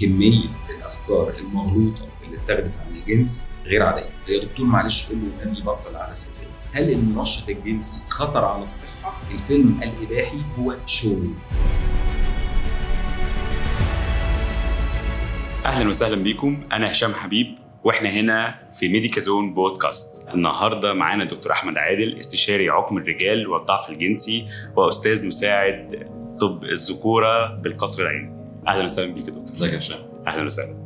كمية الأفكار المغلوطة اللي اتاخدت عن الجنس غير عادية. يا دكتور معلش قول له النبي بطل على السجاير هل المنشط الجنسي خطر على الصحة؟ الفيلم الإباحي هو شو؟ أهلا وسهلا بيكم. أنا هشام حبيب وإحنا هنا في ميديكا زون بودكاست. النهارده معانا دكتور أحمد عادل استشاري عقم الرجال والضعف الجنسي وأستاذ مساعد طب الذكورة بالقصر العيني. أهلا وسهلا بيك يا دكتور. ازيك يا هشام أهلا وسهلا.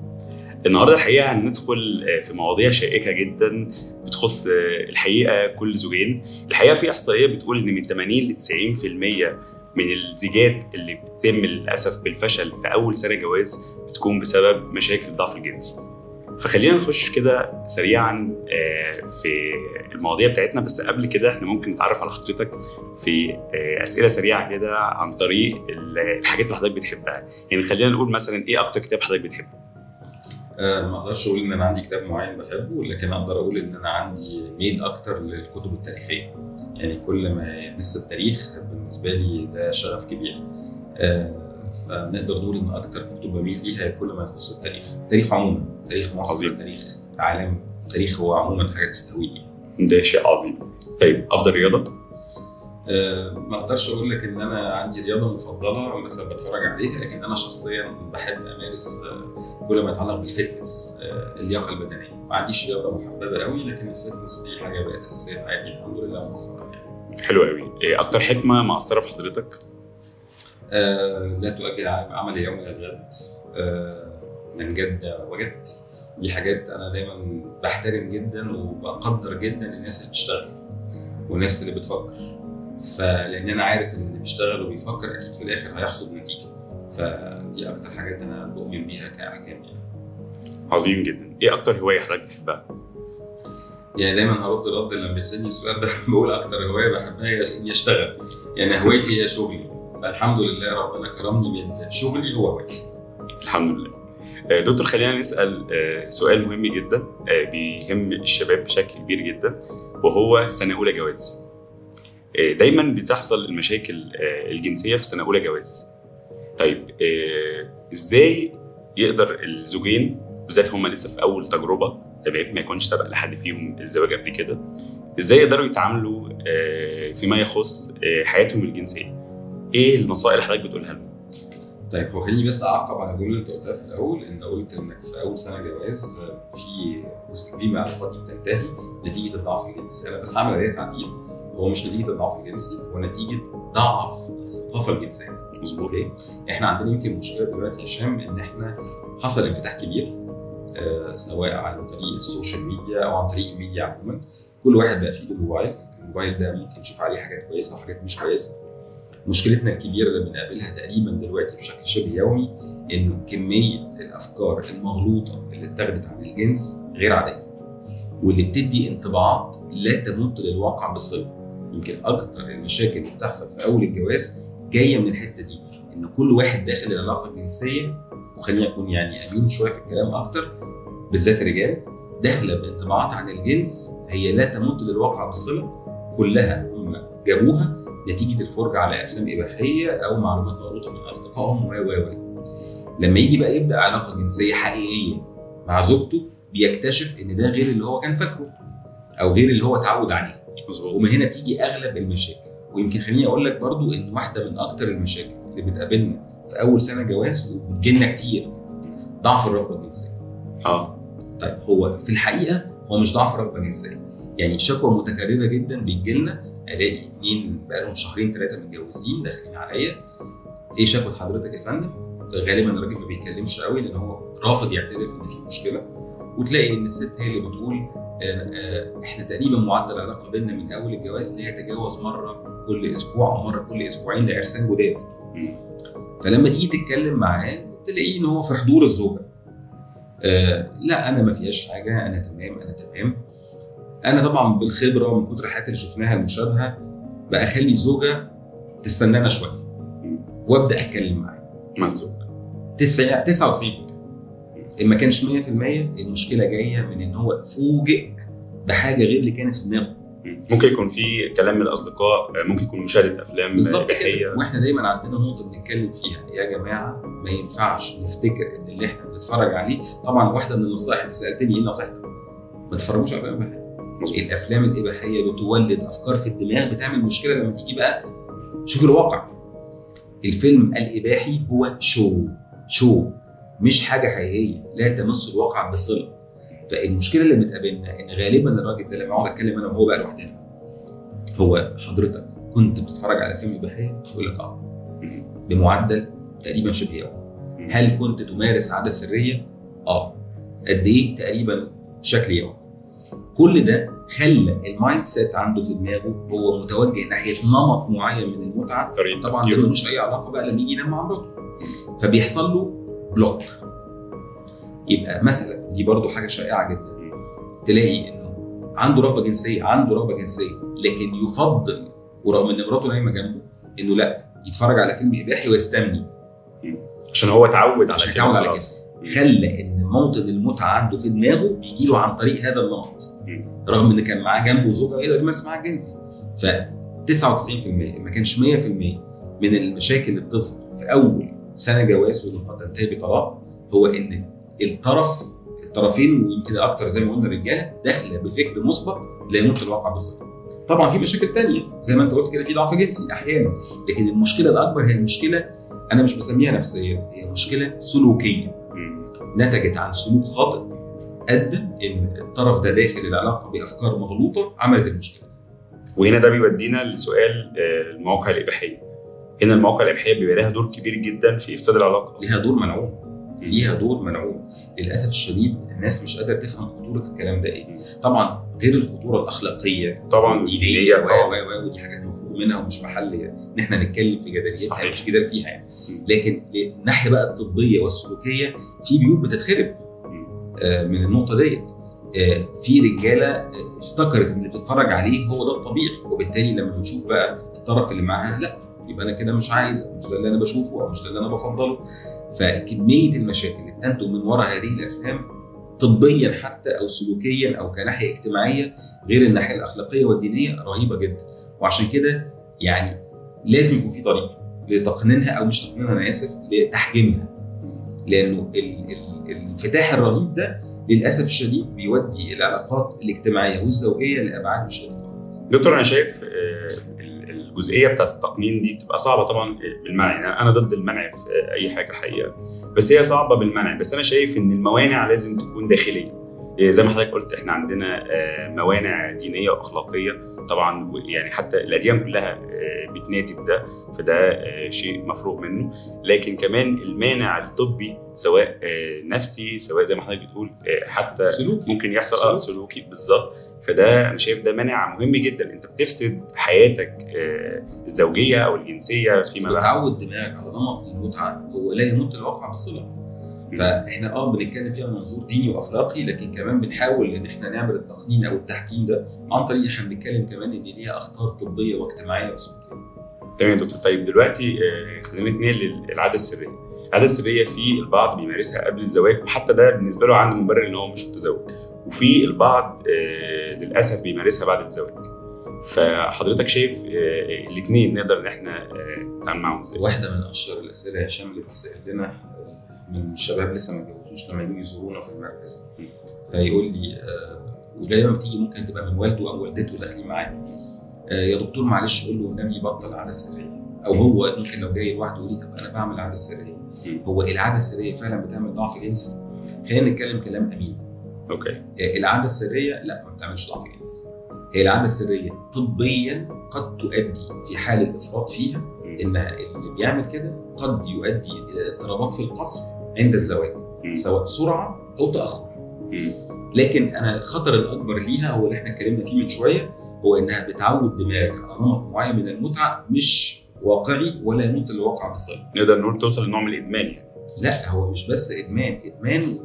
النهارده الحقيقة هندخل في مواضيع شائكة جدا بتخص الحقيقة كل زوجين. الحقيقة في إحصائية بتقول إن من 80 ل 90% من الزيجات اللي بتتم للأسف بالفشل في أول سنة جواز بتكون بسبب مشاكل الضعف الجنسي. فخلينا نخش كده سريعا في المواضيع بتاعتنا. بس قبل كده إحنا ممكن نتعرف على حضرتك في أسئلة سريعة كده عن طريق الحاجات اللي حضرتك بتحبها. يعني خلينا نقول مثلا إيه أكتر كتاب حضرتك بتحبه؟ أه ما أقدرش أقول إن أنا عندي كتاب معين بحبه لكن أقدر أقول إن أنا عندي ميل أكتر للكتب التاريخية. يعني كل ما يمس التاريخ بالنسبة لي ده شغف كبير. أه فنقدر نقول إن أكتر كتب بميل ليها هي كل ما يخص التاريخ. التاريخ عموما تاريخ مصر عظيم. تاريخ العالم التاريخ هو عموما حاجة تستهويني. ده شيء عظيم. طيب أفضل رياضة؟ أه ما أقدرش أقول لك إن أنا عندي رياضة مفضلة مثلا بتفرج عليها لكن أنا شخصيا بحب أمارس أه كل ما يتعلق بال fitness أه اللياقة البدنية. ما عنديش رياضة محببة قوي لكن ال fitness دي حاجة بقت أساسية في حياتي الحمد لله. مؤخرا يعني حلو قوي إيه أكتر حكمة مأثرة في حضرتك؟ لا تؤجل عمل يوم إلى الغد. أه من جد وجد دي حاجات أنا دايما بحترم جدا وبقدر جدا الناس اللي بتشتغل والناس اللي بتفكر. فلأن أنا عارف إن اللي بيشتغل وبيفكر أكيد في الآخر هيحصد نتيجة. فدي أكتر حاجات أنا بؤمن بيها كأحكام يعني. عظيم جدا. إيه أكتر هواية حضرتك بتحبها؟ يعني دايما هرد رد لما بيسالني السؤال ده بقول أكتر هواية بحبها هي إني أشتغل. يعني هوايتي هي شغلي. فالحمد لله ربنا كرمني من شغلي هو هوايتي الحمد لله. دكتور خلينا نسأل سؤال مهم جدا بيهم الشباب بشكل كبير جدا وهو سنة أولى جواز. دايما بتحصل المشاكل الجنسية في سنة أولى جواز. طيب إزاي يقدر الزوجين بالذات هم لسه في أول تجربة تمام ما يكونش سبق لحد فيهم الزواج قبل كده إزاي يقدروا يتعاملوا فيما يخص حياتهم الجنسية؟ إيه النصائح اللي حضرتك بتقولها لهم طيب هو خليني بس أعقب على الجمله اللي انت قلتها في الأول. أنت قلت إنك في أول سنة جواز في جزء كبير من العلاقات دي بتنتهي نتيجة الضعف الجنسي. أنا بس هعمل عليه تعديل. هو مش نتيجة الضعف الجنسي هو نتيجة ضعف الثقافة الجنسية. مظبوط. أوكي؟ إحنا عندنا يمكن مشكلة دلوقتي يا هشام إن إحنا حصل انفتاح كبير آه سواء عن طريق ال social media أو عن طريق الميديا عموما. كل واحد بقى في ايده موبايل. الموبايل ده ممكن نشوف عليه حاجات كويسة وحاجات مش كويسة. مشكلتنا الكبيرة اللي بنقابلها تقريبا دلوقتي بشكل شبه يومي إنه كمية الأفكار المغلوطة اللي اتاخدت عن الجنس غير عادية واللي بتدي انطباعات لا تمت للواقع بالصله يمكن أكتر المشاكل اللي بتحصل في أول الجواز جاية من الحتة دي إن كل واحد داخل العلاقة الجنسية وخليني أكون يعني أمين شوية في الكلام أكتر بالذات الرجال داخلة بانطباعات عن الجنس هي لا تمت للواقع بالصله كلها هم جابوها نتيجة الفرجة على أفلام إباحية أو معلومات مغلوطة من أصدقائهم و و لما يجي بقى يبدأ علاقة جنسية حقيقية مع زوجته بيكتشف إن ده غير اللي هو كان فاكره أو غير اللي هو اتعود عليه. مظبوط. ومن هنا بتيجي أغلب المشاكل. ويمكن خليني أقول لك برضو إن واحدة من أكتر المشاكل اللي بتقابلنا في أول سنة جواز وبتجيلنا كتير ضعف الرغبة الجنسية. آه. طيب هو في الحقيقة هو مش ضعف رغبة جنسية. يعني شكوى متكررة جدا بتجيلنا الاقي اتنين بقالهم شهرين ثلاثة متجوزين داخلين عليا. إيه شكوى حضرتك يا فندم؟ غالبا الراجل ما بيتكلمش قوي لأن هو رافض يعترف إن في مشكلة. وتلاقي إن الست هي اللي بتقول إحنا تقريبا معدل العلاقة بيننا من أول الجواز لا يتجاوز مرة كل أسبوع أو مرة كل أسبوعين لعرسان جداد. فلما تيجي تتكلم معاه تلاقيه إن هو في حضور الزوجة. آه لا أنا ما فيهاش حاجة أنا تمام أنا تمام. أنا طبعا بالخبرة من كتر الحاجات اللي شفناها المشابهة بقى أخلي الزوجه تستنانا شوية وأبدأ أتكلم معاه مع الزوج 99% إن ما كانش 100% المشكلة جاية من إن هو فوجئ بحاجة غير اللي كانت في دماغه. مم. ممكن يكون في كلام من الأصدقاء ممكن يكون مشاهدة أفلام بالظبط وإحنا دايما عندنا نقطة بنتكلم فيها يا جماعة ما ينفعش نفتكر إن اللي إحنا بنتفرج عليه طبعا واحدة من النصائح أنت سألتني إيه نصيحتك؟ ما تتفرجوش على أفلام مظبوط الأفلام الإباحية بتولد أفكار في الدماغ بتعمل مشكلة لما تيجي بقى شوف الواقع الفيلم الإباحي هو show show مش حاجة حقيقية لا تمس الواقع بصله فالمشكلة اللي بتقابلنا إن غالبا الراجل ده لما أقعد أتكلم أنا وهو بقى لوحدنا هو حضرتك كنت بتتفرج على افلام إباحية؟ يقول لك آه. بمعدل تقريبا شبه يومي. هل كنت تمارس عادة سرية؟ آه قد إيه؟ تقريبا بشكل يومي كل ده خلى ال mindset عنده في دماغه هو متوجه ناحية نمط معين من المتعة. طبعا ده. ملوش أي علاقة بقى لما يجي ينام مع مراته. فبيحصل له بلوك يبقى مثلا دي برضو حاجة شائعة جدا. تلاقي إنه عنده رغبة جنسية عنده رغبة جنسية لكن يفضل ورغم إن مراته نايمة جنبه إنه لأ يتفرج على فيلم اباحي ويستمني عشان هو اتعود على كده يتعود على. كده. خلى إن موطن المتعه عنده في دماغه بيجي له عن طريق هذا النمط. رغم إن كان معاه جنبه زوجه يقدر يمارس معاها الجنس ف 99% ما كانش 100% من المشاكل اللي بتظهر في أول سنة جواز واللي قد تنتهي بطلاق هو إن الطرف الطرفين ويمكن أكتر زي ما قلنا الرجالة داخلة بفكر مسبق لا يمت الواقع بالظبط. طبعا في مشاكل تانية زي ما أنت قلت كده في ضعف جنسي أحيانا لكن المشكلة الأكبر هي المشكلة أنا مش بسميها نفسيه هي مشكلة سلوكيه. نتجت عن سلوك خاطئ ادى إن الطرف ده داخل العلاقة بأفكار مغلوطة عملت المشكلة. وهنا ده بيودينا لسؤال آه، المواقع الإباحية. هنا المواقع الإباحية بيبقى لها دور كبير جدا في إفساد العلاقة ليها دور ملعون. ليها دور ملعون للأسف الشديد الناس مش قادرة تفهم خطورة الكلام ده إيه. طبعا غير الخطورة الأخلاقية طبعا دينيه دينية و طبعا و و ودي حاجات مفروغ منها ومش محل إن إحنا نتكلم في جدلياتها صحيح. مش جدال فيها يعني. لكن الناحيه بقى الطبية والسلوكية في بيوت بتتخرب. آه، من النقطة ديت. آه، في رجالة آه، افتكرت إن اللي بتتفرج عليه هو ده الطبيعي. وبالتالي لما بتشوف بقى الطرف اللي معاها لأ يبقى أنا كده مش عايز مش ده اللي أنا بشوفه أو مش ده اللي أنا بفضله. فكمية المشاكل اللي بتنتج من وراء هذه الافلام طبيا حتى أو سلوكيا أو كناحية اجتماعية غير الناحية الأخلاقية والدينية رهيبة جدا. وعشان كده يعني لازم يكون في طريقة لتقنينها أو مش تقنينها أنا آسف لتحجيمها لأنه ال- ال- الانفتاح الرهيب ده للأسف الشديد بيودي العلاقات الاجتماعية والزوجية لأبعاد مش لطيفه دكتور أنا شايف آه، الجزئية بتاعت التقنين دي بتبقى صعبة طبعا بالمنع يعني أنا ضد المنع في أي حاجة الحقيقة. بس هي صعبة بالمنع. بس أنا شايف إن الموانع لازم تكون داخلية. آه، زي ما حضرتك قلت إحنا عندنا آه، موانع دينية وأخلاقية طبعا يعني حتى الأديان كلها آه، بتنادي بده فده آه، شيء مفروغ منه. لكن كمان المانع الطبي سواء نفسي سواء زي ما حضرتك بتقول حتى سلوكي. ممكن يحصل آه سلوكي بالظبط. فده أنا شايف ده مانع مهم جدا. أنت بتفسد حياتك آه، الزوجية أو الجنسية فيما بعد. بتعود دماغك على نمط المتعة. هو لا يمت الواقع بصله فإحنا آه بنتكلم فيها من منظور ديني وأخلاقي لكن كمان بنحاول إن إحنا نعمل التقنين أو التحكيم ده. عن طريق إحنا بنتكلم كمان إن ليها أخطار طبية واجتماعية وسلوكيه. تمام يا دكتور. طيب دلوقتي آه، خلينا نتنقل للعادة السرية. العادة السرية في البعض بيمارسها قبل الزواج وحتى ده بالنسبة له عنده مبرر إن هو مش متزوج. وفي البعض آه، للأسف بيمارسها بعد الزواج. فحضرتك شايف الاثنين نقدر إن إحنا آه، نتعامل معاهم إزاي؟ واحدة من أشهر الأسئلة يا هشام اللي بتسال لنا آه، من الشباب لسه ما اتجوزوش لما يجوا يزورونا في المركز. فيقول لي آه، وغالبا بتيجي ممكن تبقى من والده أو والدته داخلين معاه آه، يا دكتور معلش قول له النبي يبطل عادة سرية. أو هو ممكن لو جاي لوحده يقول لي طب أنا بعمل عادة سرية. هو العادة السرية فعلا بتعمل ضعف جنسي. خلينا نتكلم كلام أمين. أوكي آه، العادة السرية لا ما بتعملش ضعف جنسي هي العادة السرية طبيا قد تؤدي في حال الإفراط فيها. إنها اللي بيعمل كده قد يؤدي إلى اضطرابات في القصف عند الزواج. سواء سرعة أو تأخر. لكن أنا الخطر الأكبر ليها هو اللي إحنا اتكلمنا فيه من شوية هو إنها بتعود دماغك على نمط معين من المتعة مش واقعي ولا يمت الواقع بصله نقدر نقول توصل لنوع من الإدمان يعني لا هو مش بس إدمان إدمان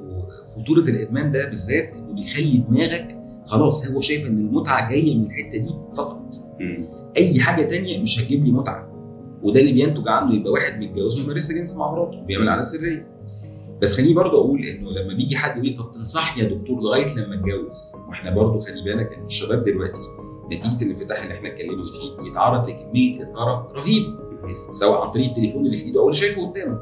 وخطوره الإدمان ده بالذات إنه بيخلي دماغك خلاص هو شايف إن المتعة جاية من الحتة دي فقط. مم. أي حاجة تانية مش هتجيب لي متعة. وده اللي بينتج عنه يبقى واحد متجوز ما بيمارسش جنس مع مراته بيعمل عاده سريه بس خليني برضه أقول إنه لما بيجي حد يقول لي طب تنصحني يا دكتور لغاية لما أتجوز؟ وإحنا برضه خلي بالك إن الشباب دلوقتي نتيجة الانفتاح اللي إحنا اتكلمنا فيه بيتعرض لكمية إثارة رهيبة سواء عن طريق التليفون اللي في إيده أو اللي شايفه قدامه.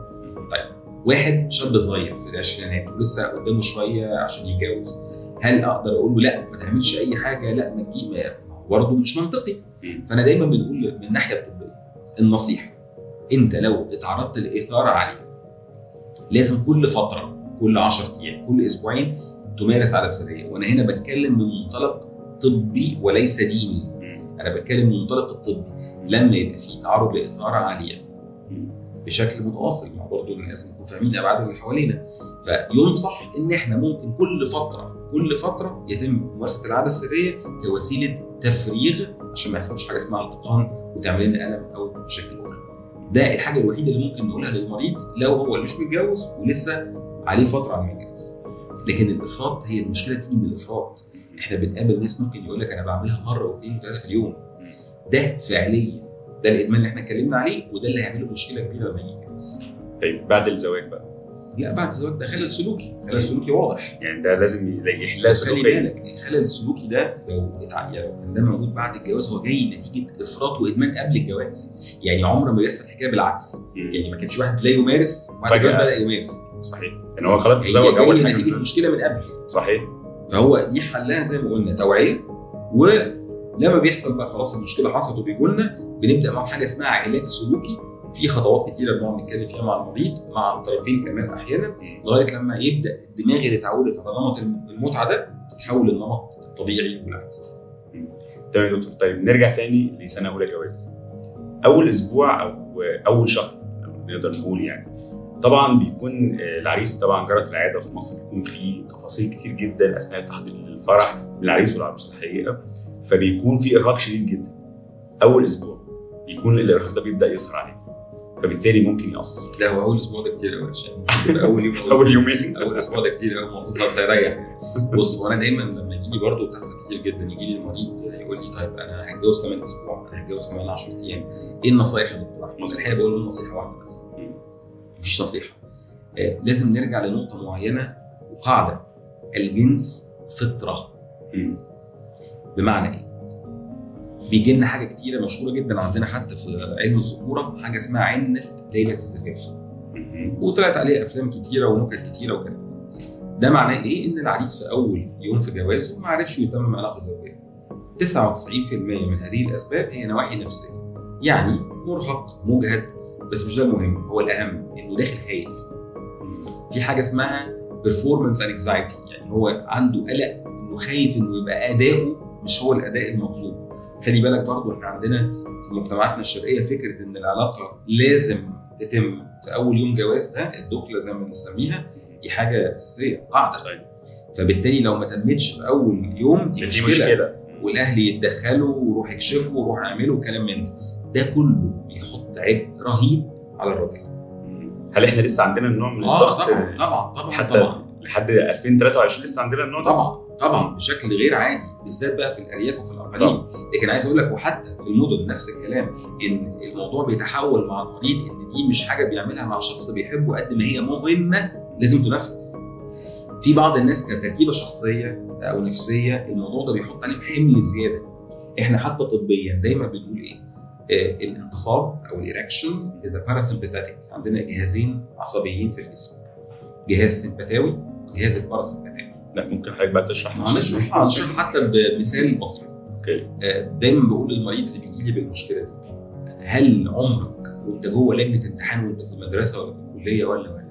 طيب واحد شاب صغير في العشرينات ولسه قدامه شوية عشان يتجوز هل أقدر أقول له لا ما تعملش أي حاجة لا ما تجيب ما- برضه مش منطقي. فأنا دايما بنقول من الناحيه الطبية النصيحة أنت لو اتعرضت لإثارة عالية لازم كل فترة كل 10 أيام كل أسبوعين تمارس على السريه وأنا هنا بتكلم من منطلق طبي وليس ديني. أنا بتكلم من منطلق الطبي لما يبقى في تعرض لإثارة عالية. بشكل متواصل مع برضه لازم نكون فاهمين الابعاد اللي حوالينا فينصح إن إحنا ممكن كل فترة كل فترة يتم ممارسة العادة السرية كوسيلة تفريغ عشان ما يحصلش حاجة اسمها احتقان وتعمل لنا ألم أو مشاكل أخرى. ده الحاجة الوحيدة اللي ممكن نقولها للمريض لو هو مش متجوز ولسه عليه فترة على ما يتجوز. لكن الإفراط هي المشكلة تيجي من الإفراط. إحنا بنقابل ناس ممكن يقول لك أنا بعملها مرة واثنين وثلاثه في اليوم. ده فعليا ده الإدمان اللي إحنا اتكلمنا عليه وده اللي هيعمل له مشكلة كبيرة لما يجي يتجوز. طيب بعد الزواج بقى؟ لا بعد الزواج ده خلل سلوكي، خلل سلوكي واضح. يعني ده لازم يلاقي يحلها بس خلي بالك الخلل السلوكي ده لو اتع... يعني لو كان ده موجود بعد الجواز هو جاي نتيجة إفراط وإدمان قبل الجواز. يعني عمر ما بيحصل حكاية بالعكس. مم. يعني ما كانش واحد لا يمارس وبعد. الجواز بدا يمارس. صحيح. يعني هو خلاص هي تزوج أول حاجة نتيجة من- مشكلة من قبل. صحيح. فهو دي حلها زي ما قلنا توعية ولما بيحصل بقى خلاص المشكلة حصلت وبيجوا لنا بنبدأ معاهم حاجة اسمها علاج سلوكي. في خطوات كتيرة بنقعد نتكلم فيها مع المريض مع الطرفين كمان أحيانا لغاية لما يبدأ الدماغ اللي اتعودت على نمط المتعة ده تتحول للنمط الطبيعي والعادي تمام يا دكتور. طيب نرجع تاني لسنة أولى جواز. أول أسبوع أو أول شهر لو نقدر نقول يعني. طبعا بيكون آه، العريس طبعا جرت العادة في مصر بيكون في تفاصيل كتير جدا أثناء تحضير الفرح من العريس والعروسة الحقيقة. فبيكون في إرهاق شديد جدا. أول أسبوع. بيكون الارهاق ده بيبدأ يظهر عليه. فبالتالي ممكن يأثر. لا هو أول أسبوع ده كتير قوي عشان أول يوم أول يومين. أول أسبوع ده كتير قوي المفروض خلاص هيريح بص هو أنا دايما لما يجي لي برضه بتحصل كتير جدا. يجي لي المريض يقول لي طيب أنا هتجوز كمان أسبوع أنا هتجوز كمان 10 أيام. إيه النصايح يا دكتور. الحقيقة بقول له نصيحه واحدة بس. مفيش نصيحة. آه لازم نرجع لنقطة معينة. وقاعده الجنس فطرة. بمعنى إيه؟ بيجي لنا حاجة كتيرة مشهورة جدا عندنا حتى في علم الذكورة حاجة اسمها عنه ليلة الزفاف. وطلعت عليه أفلام كتيرة ونكت كتيرة وكلام. ده معناه إيه؟ إن العريس في أول يوم في جوازه ما عرفش يتمم علاقة زوجية. 99% من هذه الأسباب هي نواحي نفسية. يعني مرهق مجهد بس مش ده المهم. هو الأهم إنه داخل خايف. في حاجة اسمها performance anxiety. يعني هو عنده قلق إنه خايف إنه يبقى أداؤه مش هو الأداء المطلوب خلي بالك برضو إحنا عندنا في مجتمعاتنا الشرقية فكرة إن العلاقة لازم تتم في أول يوم جواز ده الدخلة زي ما بنسميها دي حاجة أساسية قاعدة. طيب. فبالتالي لو ما تمتش في أول يوم دي مشكلة, مشكلة. والأهل يتدخلوا وروح يكشفوا وروح اعملوا وكلام من ده. ده كله بيحط عبء رهيب على الراجل. هل إحنا لسه عندنا النوع من آه الضغط؟ طبعا طبعا طبعا. حتى طبعا. لحد 2023 لسه عندنا النوع ده؟ طبعا. طبعا بشكل غير عادي بالذات بقى في الأرياف وفي الأقاليم. لكن عايز أقول لك وحتى في المدن نفس الكلام إن الموضوع بيتحول مع المريض إن دي مش حاجة بيعملها مع شخص بيحبه قد ما هي مهمة لازم تنفذ. في بعض الناس كتركيبة شخصية أو نفسية الموضوع ده بيحط عليهم حمل زيادة. إحنا حتى طبيا دايما بنقول إيه؟ آه الانتصاب أو الايركشن إذا باراسمباثيك عندنا جهازين عصبيين في الجسم. جهاز سمباثاوي وجهاز الباراسمباثاوي لا ممكن حضرتك بقى تشرح هنشرح هنشرح حتى بمثال بسيط. أوكي. آه، دايما بقول للمريض اللي بيجي لي بالمشكلة دي هل عمرك وأنت جوه لجنة امتحان وأنت في المدرسة ولا في الكلية ولا ولا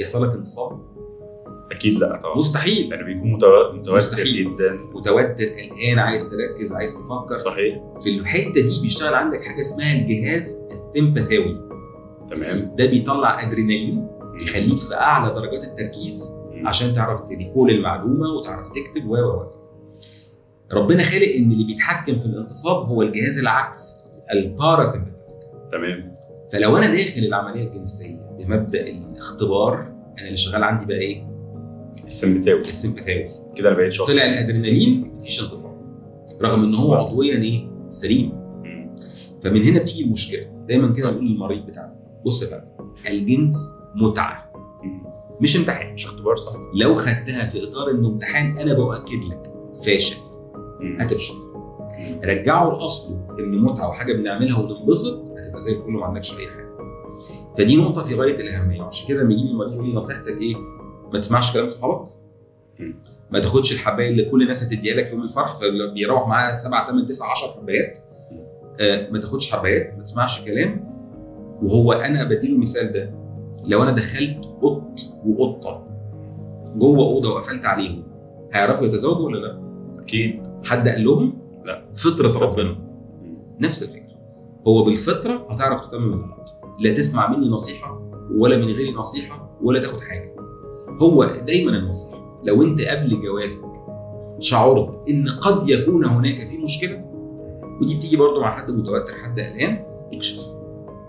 يحصل لك انتصاب؟ أكيد لا طبعا. مستحيل. يعني بيكون متو- متوتر مستحيل. جدا. متوتر قلقان عايز تركز عايز تفكر. صحيح. في الحتة دي بيشتغل عندك حاجة اسمها الجهاز السمباثاوي تمام. ده بيطلع أدرينالين يخليك في أعلى درجات التركيز. عشان تعرف تريكول المعلومة وتعرف تكتب و و و. ربنا خالق إن اللي بيتحكم في الانتصاب هو الجهاز العكس الباراسمباثيك تمام فلو أنا داخل العملية الجنسية بمبدأ الاختبار أنا اللي شغال عندي بقى إيه؟ السمبثاوي السمباثاوي كده أنا بقيت شاطر طلع الأدرينالين مفيش انتصاب رغم إن هو. عضويا إيه؟ سليم. فمن هنا بتيجي المشكلة دايما كده نقول للمريض بتاعنا بص يا فندم الجنس متعة. مش امتحان مش اختبار صح؟ لو خدتها في إطار انه امتحان أنا باكد لك. فاشل. هتفشل. رجعه لاصله إن متعة وحاجة بنعملها وننبسط هتبقى زي الفل وما عندكش أي حاجة. فدي نقطة في غاية الأهمية. وعشان كده لما يجي لي مريض يقول لي نصيحتك إيه؟ ما تسمعش كلام صحابك. ما تاخدش الحباية اللي كل الناس هتديها لك يوم الفرح فبيروح معاها 7 8 9 10 حبايات. آه ما تاخدش حبايات ما تسمعش كلام. وهو أنا بديله المثال ده. لو أنا دخلت قط وقطه جوه أوضة وقفلت عليهم هيعرفوا يتزوجوا ولا لأ؟ أكيد حد قال لهم؟ لأ. فطرة. ربنا نفس الفكرة هو بالفطرة هتعرف تتمم الغلط لأ تسمع مني نصيحة ولا من غيري نصيحة ولا تاخد حاجة هو دايما النصيحة لو أنت قبل جوازك شعرت إن قد يكون هناك في مشكلة ودي بتيجي برضو مع حد متوتر حد قلقان اكشف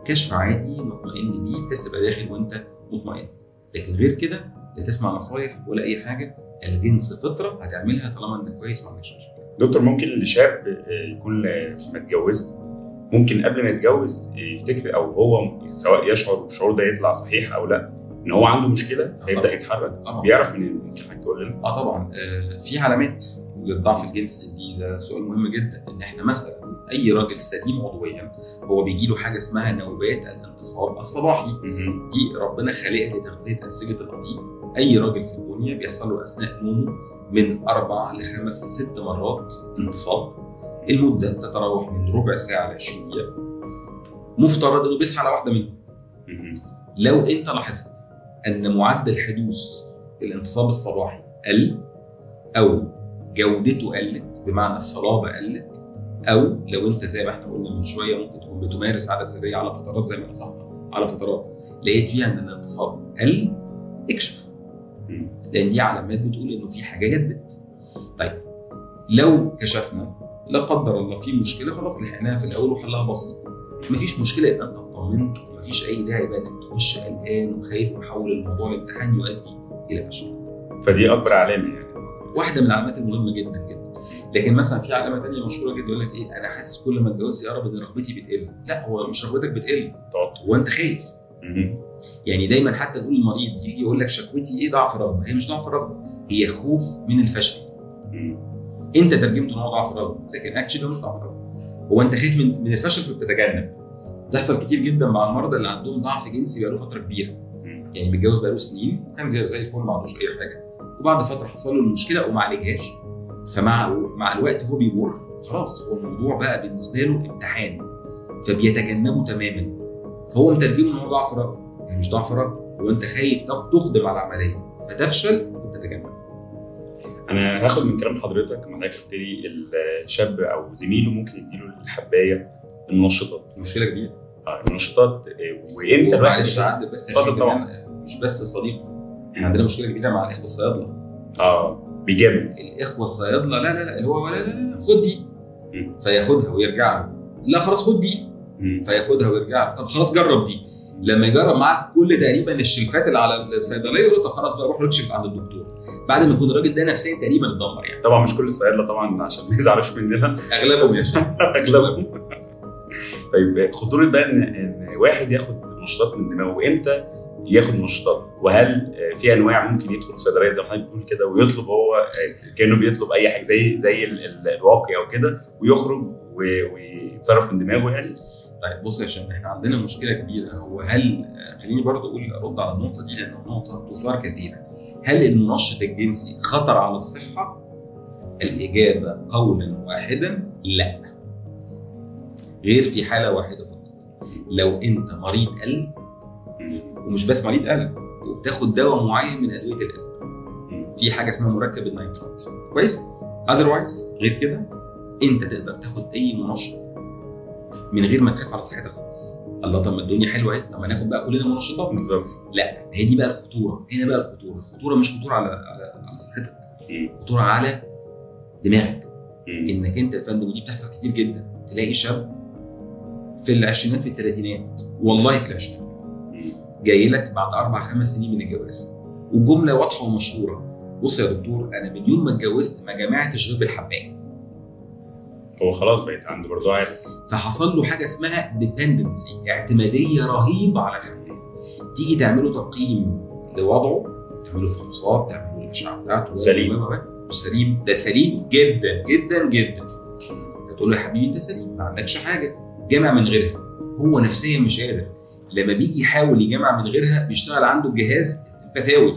كشف عادي مطمئن بيه بحيث تبقى داخل وانت مطمئن. لكن غير كده لا تسمع نصايح ولا أي حاجة الجنس فطرة هتعملها طالما أنت كويس ما عندكش مشكله دكتور ممكن لشاب آه، يكون آه، ما اتجوزش ممكن قبل ما يتجوز آه، يفتكر أو هو سواء يشعر بالشعور ده يطلع صحيح أو لأ إن هو عنده مشكلة فيبدا طبعاً. يتحرك؟ طبعا. بيعرف منين؟ ممكن حضرتك تقول لنا؟ آه طبعا. آه في علامات للضعف الجنسي دي ده سؤال مهم جدا إن إحنا مثلا أي راجل سليم عضويا هو بيجي له حاجة اسمها نوبات الانتصاب الصباحي. دي ربنا خالقها لتغذية أنسجة القضيب أي راجل في الدنيا بيحصل له أثناء نومه من أربع لخمس لست مرات انتصاب المدة تتراوح من ربع ساعة ل 20 دقيقة. مفترض إنه بيصحى على واحدة منهم. لو أنت لاحظت أن معدل حدوث الانتصاب الصباحي قل أو جودته قلت بمعنى الصلابة قلت أو لو أنت زي ما إحنا قلنا من شوية ممكن تكون بتمارس عاده سريه على فترات زي ما نصحنا على فترات. لقيت فيها إن الانتصاب قل اكشف. لأن دي علامات بتقول إنه في حاجة جدت. طيب لو كشفنا لا قدر الله في مشكلة خلاص لحقناها في الأول وحلها بسيط. مفيش مشكلة يبقى أنت اطمنت. ومفيش أي داعي بقى إنك تخش قلقان وخايف ومحول الموضوع لامتحان يؤدي إلى فشل. فدي أكبر علامة يعني. واحدة من العلامات المهمة جدا جدا. لكن مثلا في علامة تانية مشهورة جدا يقول لك إيه أنا حاسس كل ما أتجوز يقرب ان رغبتي بتقل. لا هو مش رغبتك بتقل. هو أنت خايف. يعني دايما حتى نقول المريض يجي يقول لك شكوتي إيه ضعف رغبة. هي مش ضعف رغبة هي خوف من الفشل. أنت ترجمته إن هو ضعف رغبة لكن اكشلي هو مش ضعف رغبة. هو أنت خايف من من الفشل فبتتجنب. بتحصل كتير جدا مع المرضى اللي عندهم ضعف جنسي بقاله فترة كبيرة. يعني متجوز بقاله سنين وكان زي- زي الفل ما عندوش أي حاجة. وبعد فترة حصل له المشكلة وما عالجهاش. فمع مع الوقت هو بيمر. خلاص هو الموضوع بقى بالنسبة له امتحان فبيتجنبه تماما. فهو مترجمه إن هو ضعف رغبه يعني مش ضعف رغبه هو أنت خايف تق- تقدم على العملية. فتفشل وتتجنب. أنا هاخد من كلام حضرتك لما حضرتك قلت لي الشاب أو زميله ممكن يديله الحباية المنشطات مشكلة كبيرة. آه المنشطات آه، وإمتى الواحد معلش بس طبعا. مش بس صديق. إحنا عندنا مشكلة كبيرة مع الإخوة الصيادلة. آه. بيجامل. الإخوة الصيادله لا لا لا اللي هو لا لا لا خد دي. فياخدها ويرجع له. لا خلاص خد دي. فياخدها ويرجع له. طب خلاص جرب دي. لما يجرب معاك كل تقريبا الشلفات اللي على الصيدلية يقول طب خلاص بقى روح اكشف عند الدكتور. بعد ما يكون الراجل ده نفسيا تقريبا اتدمر يعني. طبعا مش كل الصيادلة طبعا عشان ما يزعلوش مننا. أغلبهم يا أغلبهم. طيب خطورة بقى إن واحد ياخد منشطات من دماغه. وامتى ياخد منشطات وهل في أنواع ممكن يدخل الصيدليه زي ما حضرتك بتقول كده ويطلب هو كأنه بيطلب أي حاجة زي زي ال- ال- الواقي أو كده ويخرج ويتصرف من دماغه يعني. طيب بص يا شباب إحنا عندنا مشكلة كبيرة. هو هل آه، خليني برضه أقول أرد على النقطة دي لانها نقطه تثار كثيرا هل المنشط الجنسي خطر على الصحة؟ الإجابة قولا واحدا لا. غير في حالة واحدة فقط. لو أنت مريض قلب ومش بس مريض قلب وبتاخد دواء معين من أدوية القلب في حاجة اسمها مركب النيترات كويس؟ اذروايز غير كده أنت تقدر تاخد أي منشط من غير ما تخاف على صحتك خالص. الله طب ما الدنيا حلوة أهي. طب ما ناخد بقى كلنا منشطات. بالظبط. لا هي دي بقى الخطورة. هنا بقى الخطورة. الخطورة مش خطورة على على على صحتك. خطورة على دماغك. إنك أنت يا فندم ودي بتحصل كتير جدا تلاقي شاب في العشرينات في الثلاثينات والله في العشرينات. جاي لك بعد أربع خمس سنين من الجواز. وجملة واضحة ومشهورة. بص يا دكتور أنا من يوم ما اتجوزت ما جمعتش غير بالحبايه هو خلاص بقيت عنده برضه عارف فحصل له حاجة اسمها ديبندنسي اعتمادية رهيبة على الحبايه تيجي تعملوا تقييم لوضعه تعملوا فحوصات تعملوا الأشعة بتاعته. سليم. سليم. ده سليم جدا جدا جدا. فتقول له يا حبيبي أنت سليم ما عندكش حاجة. جامع من غيرها. هو نفسيا مش قادر. لما بيجي يحاول يجمع من غيرها بيشتغل عنده الجهاز البثاوي.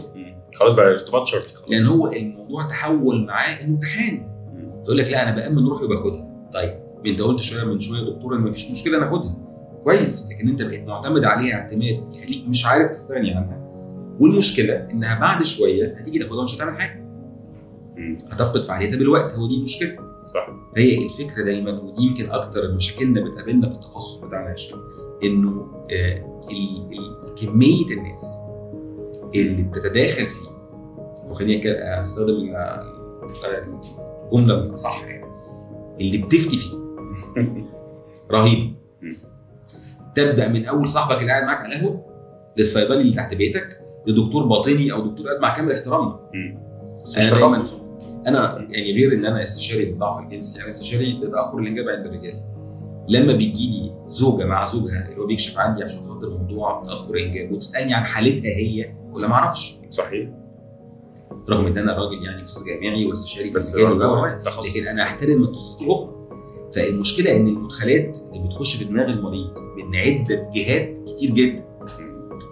خلاص بقى ارتباط شرطي خلاص. لأن هو الموضوع تحول معاه امتحان مم. تقول لك لا أنا بامن روحي وباخدها طيب أنت قلت شوية من شوية دكتور إن مفيش مشكلة ناخدها كويس لكن أنت بقيت معتمد عليها اعتماد يخليك مش عارف تستغني عنها. والمشكلة إنها بعد شوية هتيجي تاخدها مش هتعمل حاجة. هتفقد فعاليتها بالوقت هو دي المشكلة. صح. فهي الفكرة دايما ودي يمكن أكتر مشاكلنا بتقابلنا في التخصص بتاعنا يا إنه آه، كمية الناس اللي بتتداخل فيه وخليني أستخدم ال- الجملة الاصح يعني اللي بتفتي فيه. رهيبه. تبدأ من أول صاحبك اللي قاعد معاك على القهوة للصيدلي اللي تحت بيتك لدكتور باطني أو دكتور قاعد مع كامل احترامنا. بس مش تخصص. أنا يعني غير إن أنا استشاري للضعف الجنسي أنا استشاري لتاخر الانجاب عند الرجال. لما بيجي لي زوجة مع زوجها اللي هو بيكشف عندي عشان خاطر موضوع تأخر انجاب وتسألني عن حالتها هي ولا ما أعرفش صحيح رغم إن أنا راجل يعني أستاذ جامعي واستشاري في بس مجالي تخصص. لكن أنا أحترم التخصصات الأخرى فالمشكلة إن المدخلات اللي بتخش في دماغ المريض من عدة جهات كتير جدا.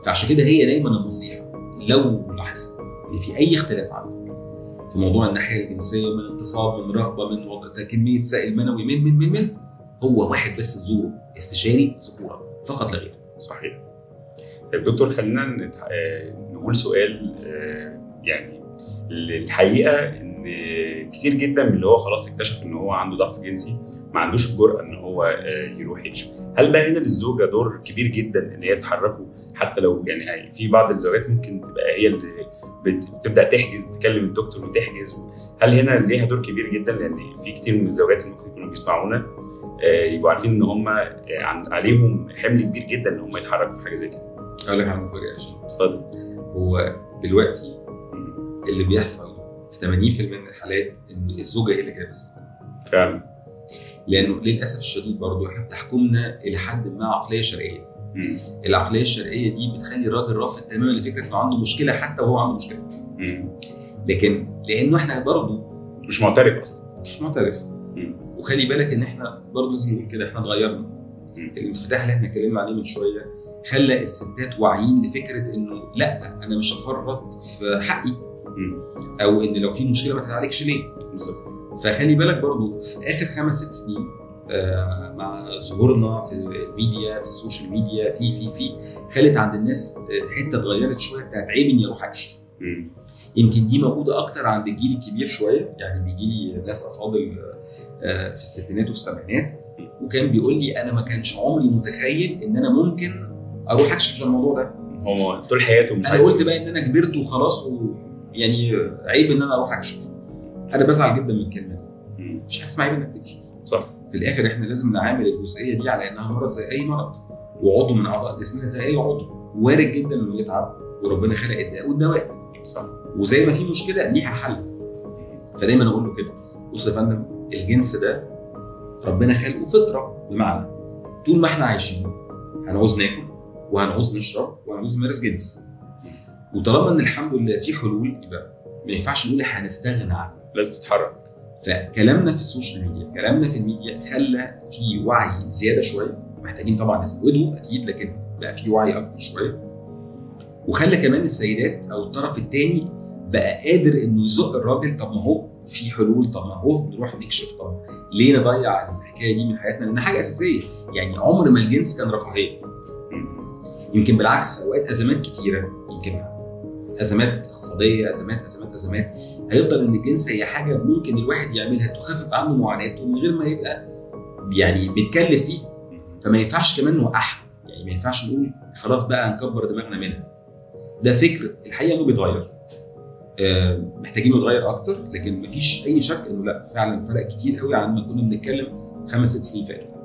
فعشان كده هي دايما النصيحة لو لاحظت إن في أي اختلاف عندك في موضوع الناحية الجنسية من اغتصاب من رغبه من وضع كميه سائل منوي من من من من هو واحد بس تزوره استشاري ذكورة فقط لا غير. صحيح. طيب دكتور خلينا. آه، نقول سؤال آه، يعني الحقيقة إن كتير جدا من اللي هو خلاص اكتشف إن هو عنده ضعف جنسي ما عندوش الجرأه إن هو آه، يروح يكشف هل بقى هنا للزوجة دور كبير جدا إن هي تحركه؟ حتى لو يعني في بعض الزوجات ممكن تبقى هي اللي بت- بتبدأ تحجز تكلم الدكتور وتحجز. هل هنا ليها دور كبير جدا؟ لأن في كتير من الزوجات اللي ممكن يكونوا بيسمعونا. يبقوا عارفين إن هم آه، عليهم حمل كبير جدا إن هم يتحركوا في حاجة زي كده. أقول لك على مفاجأة يا شيخ اتفضل. هو دلوقتي. اللي بيحصل في 80% من الحالات إن الزوجة هي اللي الزوج. فعلا. لأنه للأسف الشديد برضه إحنا بتحكمنا إلى حد ما عقلية شرقيه مم. العقلية الشرقيه دي بتخلي الراجل رافض تماما لفكرة إنه عنده مشكلة حتى وهو عنده مشكلة. مم. لكن لأنه إحنا برضه مش معترف أصلا. مش معترف. مم. وخلي بالك إن إحنا برضه لازم نقول كده إحنا اتغيرنا. الانفتاح اللي إحنا اتكلمنا عليه من شوية خلى الستات واعيين لفكرة إنه لأ أنا مش هفرط في حقي. أو إن لو في مشكلة ما تتعالجش ليه بالظبط فخلي بالك برضو في آخر خمس ست سنين آه، مع ظهورنا في الميديا في ال social media في في في خلت عند الناس آه، حتة اتغيرت شوية بتاعت عيب إني أروح أكشف. يمكن دي موجودة أكتر عند الجيل الكبير شوية يعني بيجي لي ناس أفاضل آه، في الستينات والسبعينات وكان بيقول لي أنا ما كانش عمري متخيل إن أنا ممكن أروح أكشف الموضوع ده. هو طول حياته مش أنا قلت بقى إن أنا كبرت وخلاص ويعني عيب إن أنا أروح أكشف. أنا بزعل جدا من الكلمة دي. مش حاجة اسمها عيب إنك تكشف. صح. في الآخر إحنا لازم نعامل الجزئية دي على إنها مرض زي أي مرض وعضو من أعضاء جسمنا زي أي عضو وارد جدا إنه يتعب وربنا خلق الداء والدواء. صح. وزي ما في مشكلة ليها حل. فدايما أقول له كده. بص يا فندم الجنس ده ربنا خلقه فطرة بمعنى طول ما إحنا عايشين هنعوز ناكل وهنعوز نشرب وهنعوز نمارس جنس. وطالما إن الحمد لله في حلول يبقى ما ينفعش نقول هنستغنى عنه. لازم تتحرك. فكلامنا في ال social media كلامنا في الميديا خلى في وعي زيادة شوية. محتاجين طبعا نزوده أكيد لكن بقى في وعي أكتر شوية. وخلى كمان السيدات أو الطرف الثاني بقى قادر إنه يزق الراجل. طب ما هو في حلول. طب ما هو نروح نكشف. طب ليه نضيع الحكاية دي من حياتنا؟ لأنها حاجة أساسية. يعني عمر ما الجنس كان رفاهية. يمكن بالعكس في أوقات أزمات كتيرة يمكن أزمات اقتصادية أزمات أزمات أزمات. هيفضل إن الجنس هي حاجة ممكن الواحد يعملها تخفف عنه معاناته من غير ما يبقى يعني بيتكلف فيه. فما ينفعش كمان نوقعها يعني ما ينفعش نقول خلاص بقى نكبر دماغنا منها. ده فكر. الحقيقة إنه بيتغير. محتاجين نتغير أكتر لكن مفيش أي شك إنه لا فعلا فرق كتير قوي عن ما كنا بنتكلم خمس ست سنين فاتوا.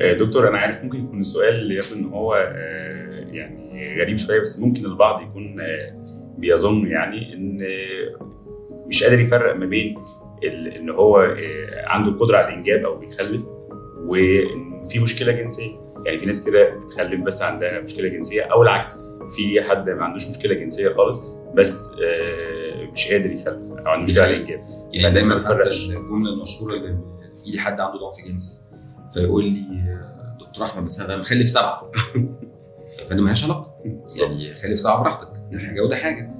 آه، دكتور أنا عارف ممكن يكون السؤال يبدو إن هو آه، يعني غريب شوية بس ممكن البعض يكون آه، بيظن يعني إن آه، مش قادر يفرق ما بين إن هو آه، عنده القدرة على الإنجاب أو بيخلف وإن في مشكلة جنسية. يعني في ناس كده بتخلف بس عندها مشكلة جنسية أو العكس في حد ما عندوش مشكلة جنسية خالص بس آه، مش قادر يخلف أو عنده مشكلة على الانجاب يعني دايما بتفرقش. الجملة المشهورة اللي يجي لي حد عنده ضعف جنس فيقول لي دكتور أحمد بس أنا مخلف سبعة. فدي مالهاش علاقة. يعني خلف سبعة براحتك. ده حاجة وده حاجة.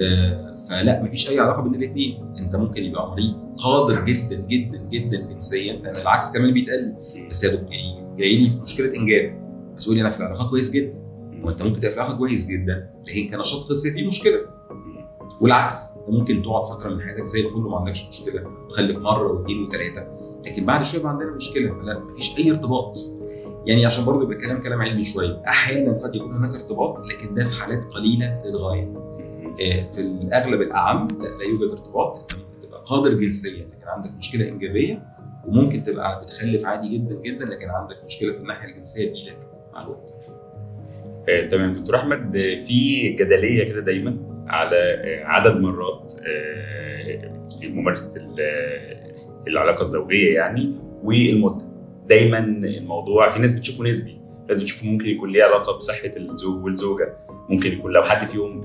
آه، فلا مفيش أي علاقة بين الاثنين أنت ممكن يبقى مريض قادر جدا جدا جدا جنسيا لأن العكس كمان بيتقال. لي بس يا دكتور يعني جاي لي في مشكلة إنجاب. بس يقول لي أنا في العلاقة كويس جدا. وانت ممكن في العلاقه كويس جدا لكن كنشاط خصي فيه مشكلة. والعكس أنت ممكن تقعد فترة من حياتك زي الفل وما عندكش مشكلة وتخلف مرة واثنين وثلاثه لكن بعد شوية عندنا مشكلة فلا مفيش أي ارتباط. يعني عشان برضه يبقى الكلام كلام علمي شوية أحيانا قد يكون هناك ارتباط لكن ده في حالات قليلة للغايه في الأغلب الأعم لا, يوجد ارتباط انت ممكن تبقى قادر جنسيا لكن عندك مشكلة انجابيه وممكن تبقى بتخلف عادي جدا جدا لكن عندك مشكلة في الناحية الجنسية تجيلك مع الوقت. آه، تمام. دكتور أحمد آه، في جدلية كده دايما على آه، عدد مرات ممارسه ال- العلاقة الزوجية يعني والمده دايما الموضوع في ناس بتشوفه نسبي ناس بتشوفه ممكن يكون ليه علاقة بصحة الزوج والزوجة ممكن يكون لو حد فيهم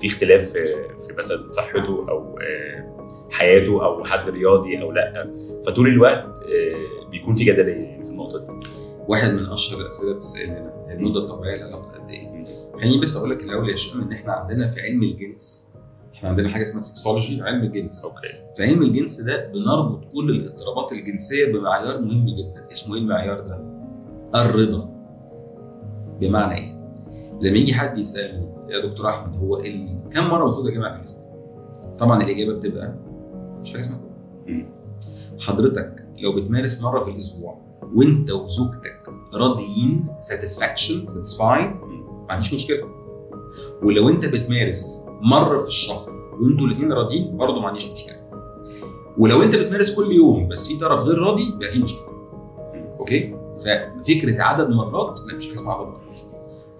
في اختلاف في مثلا صحته أو حياته أو حد رياضي أو لأ فطول الوقت بيكون في جدلية. واحد من أشهر الاسئله بتسأل لنا المدة الطبيعية للعلاقه قد إيه؟ خليني بس أقول لك الأول يا هشام إن إحنا عندنا في علم الجنس إحنا عندنا حاجة اسمها sexology علم الجنس okay في علم الجنس ده بنربط كل الاضطرابات الجنسية بمعيار مهم جدا اسمه إيه المعيار ده؟ الرضا بمعنى إيه؟ لما يجي حد يسألني يا دكتور أحمد هو. كم مرة المفروض أجامع في الأسبوع؟ طبعا الإجابة بتبقى مفيش حاجة اسمها. حضرتك لو بتمارس مرة في الأسبوع وانت وزوجتك راضيين satisfaction satisfied ما عنديش مشكلة. ولو انت بتمارس مرة في الشهر وانتوا الاثنين راضيين برضه ما عنديش مشكلة. ولو انت بتمارس كل يوم بس في طرف غير راضي يبقى في مشكلة. أوكي؟ ففكرة عدد مرات لا مش حاجة اسمها عدد مرات.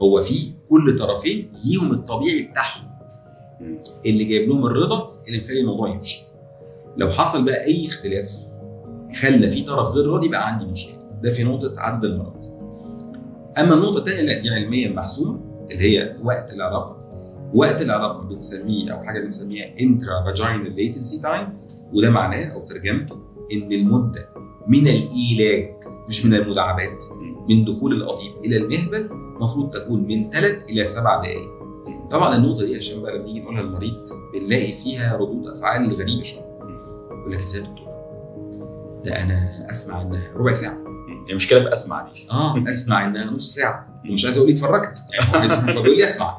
هو في كل طرفين ليهم الطبيعي بتاعهم. اللي جايب لهم الرضا اللي مخلي الموضوع يمشي. لو حصل بقى أي اختلاف خلى في طرف غير راضي بقى عندي مشكلة. ده في نقطة عدد المرات أما النقطه الثانية اللي دي علميا محسومة اللي هي وقت العلاقة. وقت العلاقة بنسميه أو حاجة بنسميها intravaginal latency time وده معناه أو ترجمته إن المدة من الإيلاج مش من المداعبات من دخول القضيب إلى المهبل المفروض تكون من ثلاث إلى سبع دقائق طبعا النقطة دي عشان بقى لما نيجي نقولها للمريض بنلاقي فيها ردود أفعال غريبة شوية. يقول لك إزاي يا دكتور؟ ده أنا أسمع إنها ربع ساعة. هي مشكلة في أسمع دي. آه أسمع انها نص ساعة. ومش عايز أقول لي اتفرجت. يعني فبيقول لي أسمع.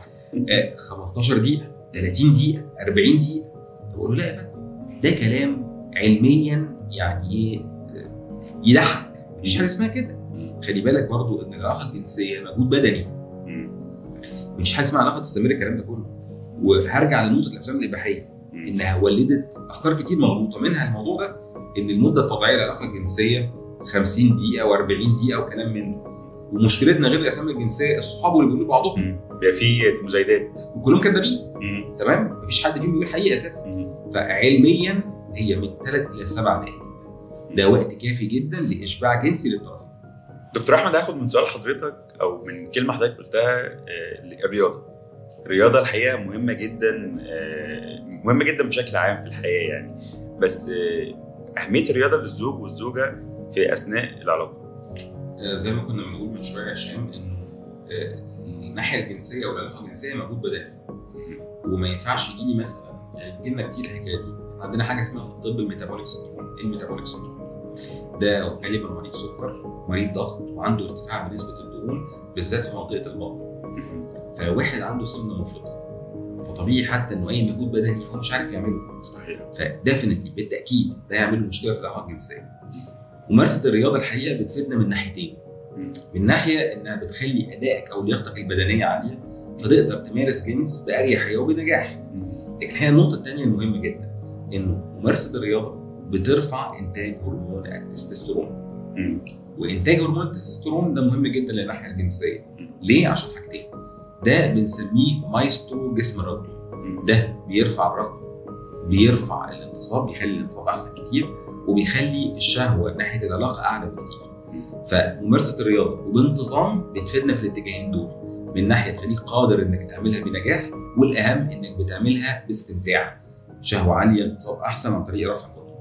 آه 15 دقيقة 30 دقيقة 40 دقيقة. فبقول له لا يا فندم. ده كلام علميا يعني إيه آه، يضحك. مفيش حاجة اسمها كده. خلي بالك برضو إن العلاقة الجنسية مجهود بدني. مفيش حاجة اسمها علاقة تستمر الكلام ده كله. وهرجع لنقطة الأفلام الاباحيه إنها ولدت أفكار كتير مغلوطة. منها الموضوع ده إن المدة الطبيعية للعلاقة الجنسية 50 دقيقة و40 دقيقة وكلام من ده. ومشكلتنا غير الأفلام الجنسية الصحاب اللي بيقولوا بعضهم. بيبقى في مزايدات. وكلهم كدابين. تمام؟ مفيش حد فيهم بيقول حقيقة أساسا. فعلميا هي من 3 إلى 7 دقائق ده وقت كافي جدا لإشباع جنسي للطرفين. دكتور أحمد هاخد من سؤال حضرتك أو من كلمة حضرتك قلتها آه، الرياضه الرياضه الحقيقة مهمة جدا آه، مهمة جدا بشكل عام في الحياة يعني. بس آه، أهمية الرياضة للزوج والزوجة في أثناء العلاقة. آه، زي ما كنا بنقول من شوية هشام إنه آه، الناحية الجنسية أو العلاقة الجنسية مجهود بدني وما ينفعش يجيني مثلا يعني بتجيلنا كتير الحكاية دي. عندنا حاجة اسمها في الطب ال metabolic syndrome إيه ال metabolic syndrome. ده غالبا مريض سكر مريض ضغط وعنده ارتفاع بنسبة الدهون بالذات في منطقة البطن. فلو واحد عنده سمنه مفرطه فطبيعي حتى إنه أي مجهود بدني هو مش عارف يعمله. صحيح. فديفنتلي بالتأكيد ده يعمل له مشكلة في العلاقه الجنسية. ممارسه الرياضة الحقيقة بتفيدنا من ناحيتين. من ناحية إنها بتخلي أدائك أو لياقتك البدنية عالية فتقدر تمارس جنس باريحيه وبنجاح. لكن الحقيقة النقطة الثانية المهمة جدا إنه ممارسة الرياضة بترفع إنتاج هرمون التستوستيرون. وإنتاج هرمون التستوستيرون ده مهم جدا للناحية الجنسية. ليه؟ عشان حاجتين. ده بنسميه مايسترو جسم الرجل ده بيرفع الرغبه بيرفع الانتصاب بيخلي الانتصاب أحسن كتير. وبيخلي الشهوة ناحية العلاقة أعلى بكتير. فممارسة الرياضة وبانتظام بتفيدنا في الاتجاهين دول من ناحية تخليك قادر إنك تعملها بنجاح والأهم إنك بتعملها باستمتاع. شهوة عالية انتصاب أحسن عن طريق رفع الهرمون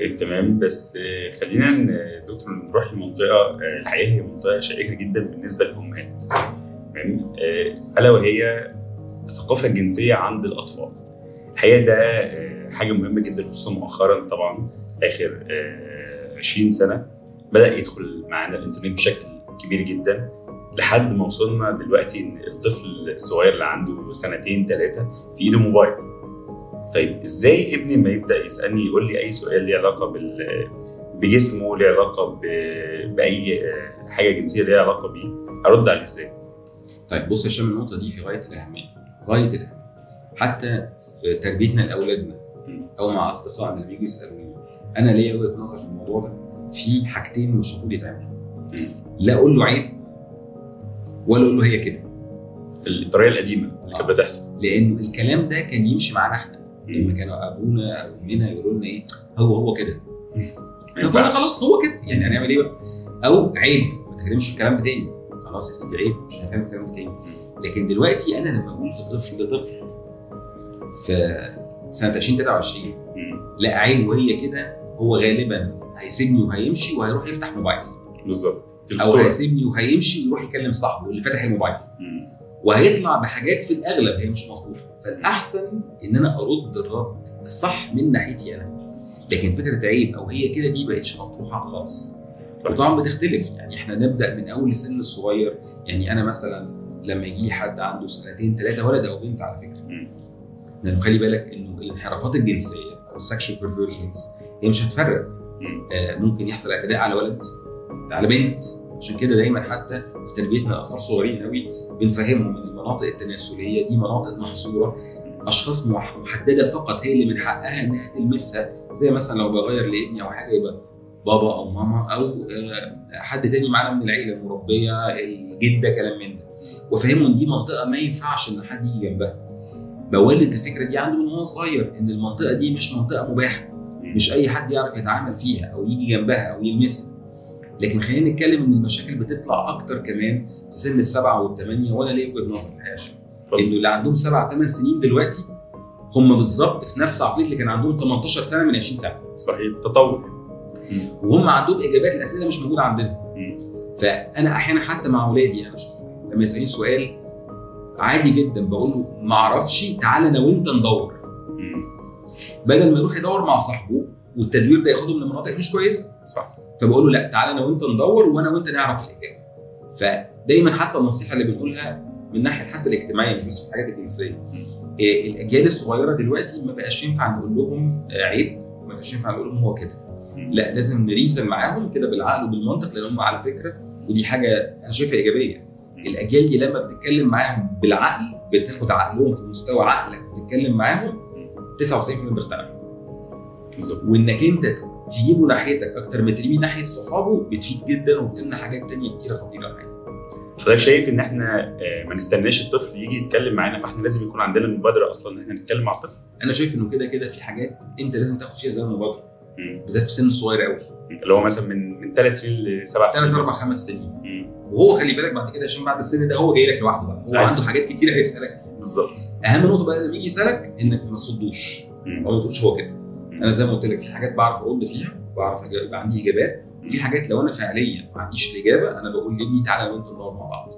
إيه، تمام. بس آه، خلينا دكتور نروح لمنطقة آه، الحقيقة هي منطقة شائكة جدا بالنسبة للأمهات. تمام؟ آه، ألا وهي الثقافة الجنسية عند الأطفال. الحقيقة ده حاجة مهمة جدا خصوصا مؤخرا طبعا آخر آه، 20 سنة بدأ يدخل معانا الإنترنت بشكل كبير جدا لحد ما وصلنا دلوقتي إن الطفل الصغير اللي عنده سنتين ثلاثة في إيده موبايل طيب إزاي ابني ما يبدأ يسألني يقول لي أي سؤال ليه علاقة بال بجسمه ليه علاقة ب... بأي حاجة جنسية ليها علاقة بيه أرد عليه إزاي؟ طيب بص يا هشام النقطة دي في غاية الأهمية غاية الأهمية حتى في تربيتنا لأولادنا. أو مع اصدقائنا اللي بيجوا يسألوني أنا ليا وجهة نظر في الموضوع ده. في حاجتين مش المفروض يتعملوا. لا أقول له عيب ولا أقول له هي كده. الطريقة القديمة اللي كانت آه. بتحصل. لأنه الكلام ده كان يمشي معانا إحنا. لما كانوا أبونا أو أمنا يقولوا لنا إيه هو هو كده. طب. خلاص هو كده. يعني هنعمل إيه بقى؟ أو عيب ما تتكلمش في الكلام ده تاني خلاص يا سيدي عيب مش هنتكلم في الكلام ده تاني لكن دلوقتي أنا لما أقول في طفل لطفل في سنة 2023 مم. لا عيب وهي كده هو غالبا هيسيبني وهيمشي وهيروح يفتح موبايل بالظبط أو. هيسيبني وهيمشي ويروح يكلم صاحبه اللي فاتح الموبايل مم. وهيطلع بحاجات في الأغلب هي مش مظبوطة فالأحسن إن أنا أرد الرد الصح من ناحيتي أنا لكن فكرة عيب أو هي كده دي بقتش مطروحة خالص صح. وطبعا بتختلف يعني إحنا نبدأ من أول السن الصغير يعني أنا مثلا لما يجي لي حد عنده سنتين ثلاثة ولد أو بنت على فكرة. لأنه خلي بالك إنه الانحرافات الجنسية أو ال sexual perversions هي مش هتفرق. آه، ممكن يحصل اعتداء على ولد على بنت. عشان كده دايما حتى في تربيتنا الاطفال صغيرين قوي بنفهمهم إن المناطق التناسلية دي مناطق محصورة. أشخاص مح- محددة فقط هي اللي من حقها إنها تلمسها. زي مثلا لو بغير لابني أو حاجة يبقى بابا أو ماما أو آه، حد تاني معانا من العيلة المربية الجدة كلام من ده. وأفهمهم دي منطقة ما ينفعش إن حد يجي جنبها. بولد الفكرة دي عنده من وهو صغير إن المنطقة دي مش منطقة مباحة. مش أي حد يعرف يتعامل فيها أو يجي جنبها أو يلمسها. لكن خلينا نتكلم إن المشاكل بتطلع أكتر كمان في سن السبعة والثمانيه وأنا ليا وجهة نظر الحقيقة. إنه اللي عندهم سبع ثمان سنين دلوقتي هم بالظبط في نفس عقلية اللي كان عندهم 18 سنة من 20 سنة. صحيح تطور. وهم عندهم إجابات الاسئله مش موجودة عندنا. فأنا أحيانا حتى مع أولادي أنا شخصيا لما يسالني سؤال عادي جدا بقول له ما أعرفش تعالى أنا وأنت ندور. بدل ما يروح يدور مع صاحبه والتدوير ده ياخده من مناطق مش كويسة. صح. فبقول له لا تعالى أنا وأنت ندور وأنا وأنت نعرف الإجابة. فدايما حتى النصيحة اللي بنقولها من ناحية حتى الاجتماعية مش بس في الحاجات الجنسية. إيه، الأجيال الصغيرة دلوقتي ما بقاش ينفع نقول لهم آه، عيب. ما بقاش ينفع نقول لهم هو كده. لا لازم نريزن معاهم كده بالعقل وبالمنطق لأن هم على فكرة ودي حاجة أنا شايفها إيجابية. الأجيال دي لما بتتكلم معاهم بالعقل بتاخد عقلهم في مستوى عقلك وتتكلم معاهم 99% بيقتنعوا. بالظبط. وإنك أنت تجيبه ناحيتك أكتر ما ترميه ناحية صحابه بتفيد جدا وبتمنع حاجات تانية كتيرة خطيرة معاك حضرتك شايف إن إحنا آه، ما نستناش الطفل يجي يتكلم معانا فإحنا لازم يكون عندنا المبادره أصلا إن إحنا نتكلم مع الطفل؟ أنا شايف إنه كده كده في حاجات أنت لازم تاخد فيها زي المبادرة. بالذات في السن الصغير قوي اللي هو مثلا من من ثلاث سنين لسبع سنين ثلاث أربع. خمس سنين. وهو خلي بالك بعد كده عشان بعد السن ده هو جاي لك لوحده بقى. هو أيوة. عنده حاجات كتيره هيسألك. بالظبط. أهم نقطة بقى لما يجي يسألك إنك ما تصدوش. أو ما تقولش هو كده. أنا زي ما قلت لك في حاجات بعرف ارد فيها بعرف يبقى عندي إجابات. في حاجات لو أنا فعليا ما عنديش الإجابة أنا بقول لابني تعالى وأنت ندور مع بعض.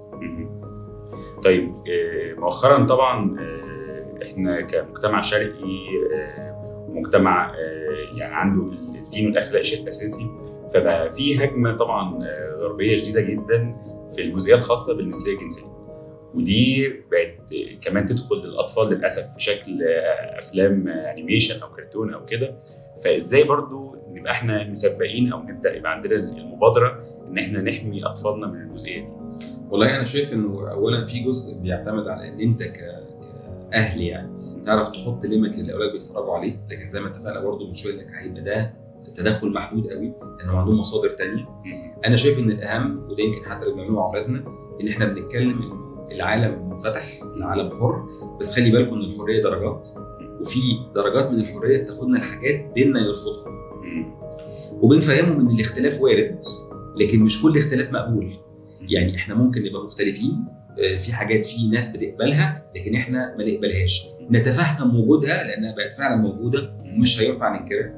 طيب آه، مؤخرا طبعا آه، إحنا كمجتمع شرقي آه، ومجتمع آه، يعني عنده الدين والأخلاق شيء أساسي. فبقى في هجمة طبعا آه، غربية شديدة جدا في الجزئية الخاصة بالمثلية الجنسية. ودي بقت آه، كمان تدخل للأطفال للأسف في شكل آه، أفلام آه، انيميشن أو كرتون أو كده. فإزاي برضو نبقى إحنا مسبقين أو نبدأ يبقى عندنا المبادرة إن إحنا نحمي أطفالنا من الجزئية دي؟ والله أنا شايف إنه اولا في جزء بيعتمد على إن أنت ك... كأهل يعني تعرف تحط ليميت للأولاد بيتفرجوا عليه. لكن زي ما اتفقنا برضه من شوية إنك هيبقى ده تدخل محدود قوي لانهم عندهم مصادر تانية مم. أنا شايف إن الأهم وده يمكن حتى اللي بنعمله مع أولادنا إن إحنا بنتكلم انه العالم منفتح العالم حر بس خلي بالكم إن الحرية درجات وفي درجات من الحرية بتاخدنا لحاجات ديننا يرفضها. وبنفهمهم إن الاختلاف وارد لكن مش كل اختلاف مقبول يعني إحنا ممكن نبقى مختلفين في حاجات في ناس بتقبلها لكن إحنا ما نقبلهاش. نتفهم وجودها لأنها بقت فعلا موجودة ومش هينفع ننكرها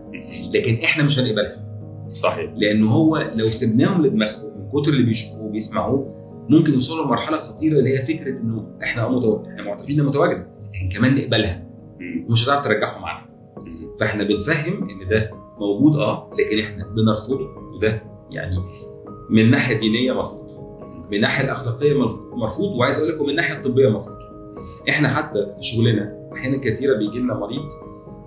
لكن إحنا مش هنقبلها. صحيح. لأن هو لو سبناهم لدماغهم من كتر اللي بيشوفوه وبيسمعوه ممكن يوصلوا لمرحلة خطيرة اللي هي فكرة إنه إحنا متو... إحنا معترفين إنها متواجدة لكن كمان نقبلها. ومش هتعرف ترجعهم معانا مم. فإحنا بنفهم إن ده موجود آه لكن إحنا بنرفضه. وده يعني من الناحيه الدينيه مرفوض من الناحيه الأخلاقية مرفوض- وعايز أقول لك ومن الناحيه الطبية مرفوض إحنا حتى في شغلنا أحيانا كثيره بيجي لنا مريض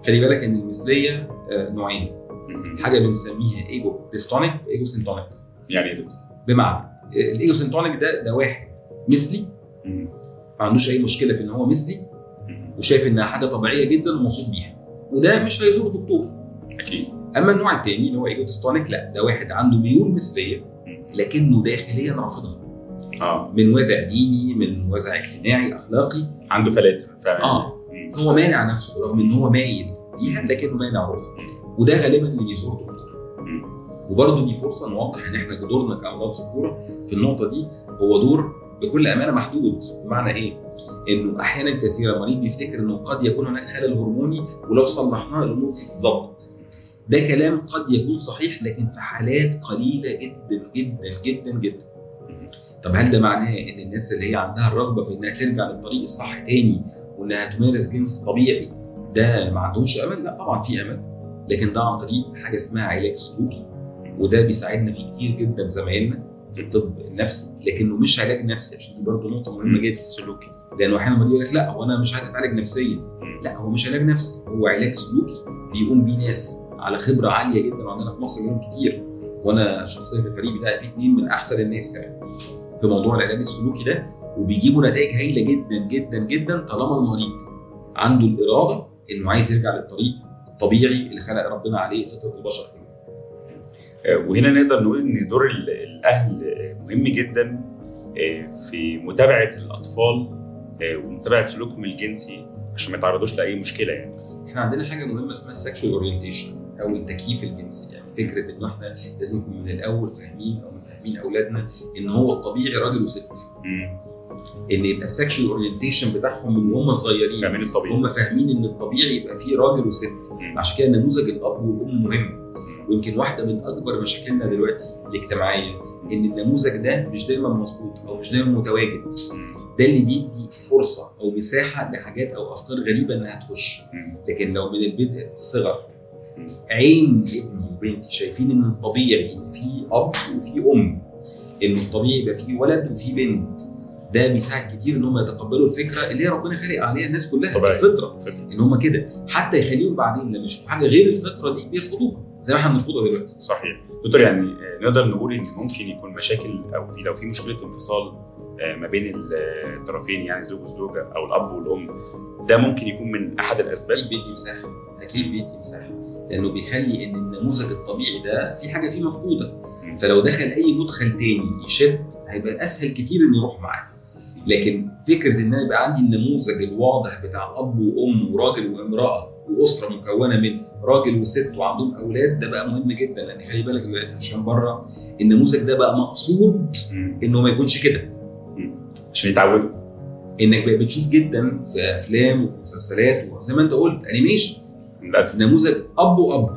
خلي بالك إن المثلية آه، نوعين. حاجة بنسميها ego-dystonic و ego-syntonic يعني إيه؟ بمعنى ال ego-syntonic ده ده واحد مثلي. ما عندوش أي مشكلة في إن هو مثلي. وشايف إنها حاجة طبيعية جدا ومبسوط بيها وده مش هيزور دكتور أكيد أما النوع الثاني اللي هو ego-dystonic لا ده واحد عنده ميول مثلية. لكنه داخليا رافضها آه من وازع ديني من وازع اجتماعي أخلاقي عنده فلاتر فعلا آه مم. هو مانع نفسه رغم إن هو مايل ليها لكنه مانع روحه وده غالبا اللي بيزور دكتور. وبرضه دي فرصة نوضح إن إحنا دورنا كأمراض ذكورة في النقطة دي هو دور بكل أمانة محدود بمعنى إيه؟ إنه أحيانا كثيرا مريض بيفتكر إنه قد يكون هناك خلل هرموني ولو صلحناه الأمور تتظبط. ده كلام قد يكون صحيح لكن في حالات قليلة جدا جدا جدا جدا. طب هل ده معناه إن الناس اللي هي عندها الرغبة في إنها ترجع للطريق الصح تاني وإنها تمارس جنس طبيعي ده ما عندهمش أمل؟ لا طبعا في أمل لكن ده عن طريق حاجة اسمها علاج سلوكي وده بيساعدنا فيه كتير جدا زمايلنا في الطب النفسي لكنه مش علاج نفسي عشان دي برضه نقطة مهمة جدا سلوكي لأنه أحيانا المريض يقول لك لا هو أنا مش عايز أتعالج نفسيا. لا هو مش علاج نفسي هو علاج سلوكي بيقوم بيه ناس على خبرة عالية جدا وعندنا في مصر منهم كتير وأنا شخصيا في الفريق بتاعي في اثنين من أحسن الناس كمان في موضوع العلاج السلوكي ده وبيجيبوا نتائج هايلة جدا جدا جدا طالما المريض عنده الإرادة إنه عايز يرجع للطريق الطبيعي اللي خلق ربنا عليه فطرة البشر كلهم آه، وهنا نقدر نقول إن دور ال- الأهل مهم جدا آه، في متابعة الأطفال آه، ومتابعة سلوكهم الجنسي عشان ما يتعرضوش لأي مشكلة يعني. إحنا عندنا حاجة مهمة اسمها ال sexual orientation أو التكييف الجنسي يعني. فكرة إن إحنا لازم نكون من الأول فاهمين أو مفهمين أولادنا إن هو الطبيعي راجل وست. إن يبقى ال sexual orientation بتاعهم من وهم صغيرين فاهمين الطبيعي هم فاهمين إن الطبيعي يبقى فيه راجل وست. عشان كده نموذج الأب والأم مهم ويمكن واحدة من أكبر مشاكلنا دلوقتي الاجتماعية إن النموذج ده مش دايما مظبوط أو مش دايما متواجد. ده اللي بيدي فرصة أو مساحة لحاجات أو أفكار غريبة إنها تخش. لكن لو من البدء الصغر. عين ابني وبنتي شايفين إن الطبيعي ان في أب وفي أم إن الطبيعي يبقى في ولد وفي بنت. ده بيساعد كتير إن هم يتقبلوا الفكرة اللي هي ربنا خلق عليها الناس كلها طبيعي. الفطرة. فكرة. إن هم كده. حتى يخليهم بعدين لما يشوفوا حاجة غير الفطرة دي بيرفضوها زي ما إحنا بنرفضها دلوقتي. صحيح. دكتور يعني آه، نقدر نقول إن ممكن يكون مشاكل أو في لو في مشكلة انفصال آه، ما بين الطرفين يعني زوج والزوجة أو الأب والأم ده ممكن يكون من أحد الأسباب؟ بيدي مساحة. أكيد بيدي مساحة. لأنه بيخلي إن النموذج الطبيعي ده في حاجة فيه مفقودة. فلو دخل أي مدخل تاني يشد هيبقى أسهل كتير إنه يروح معاه. لكن فكرة إن أنا يبقى عندي النموذج الواضح بتاع أب وأم وراجل وامرأة وأسرة مكونة من راجل وست وعندهم أولاد ده بقى مهم جدا. لأن خلي بالك دلوقتي عشان بره النموذج ده بقى مقصود. إنه ما يكونش كده. عشان يتعودوا. إنك بقى بتشوف جدا في أفلام وفي مسلسلات وزي ما أنت قلت animations للأسف نموذج أب وأب.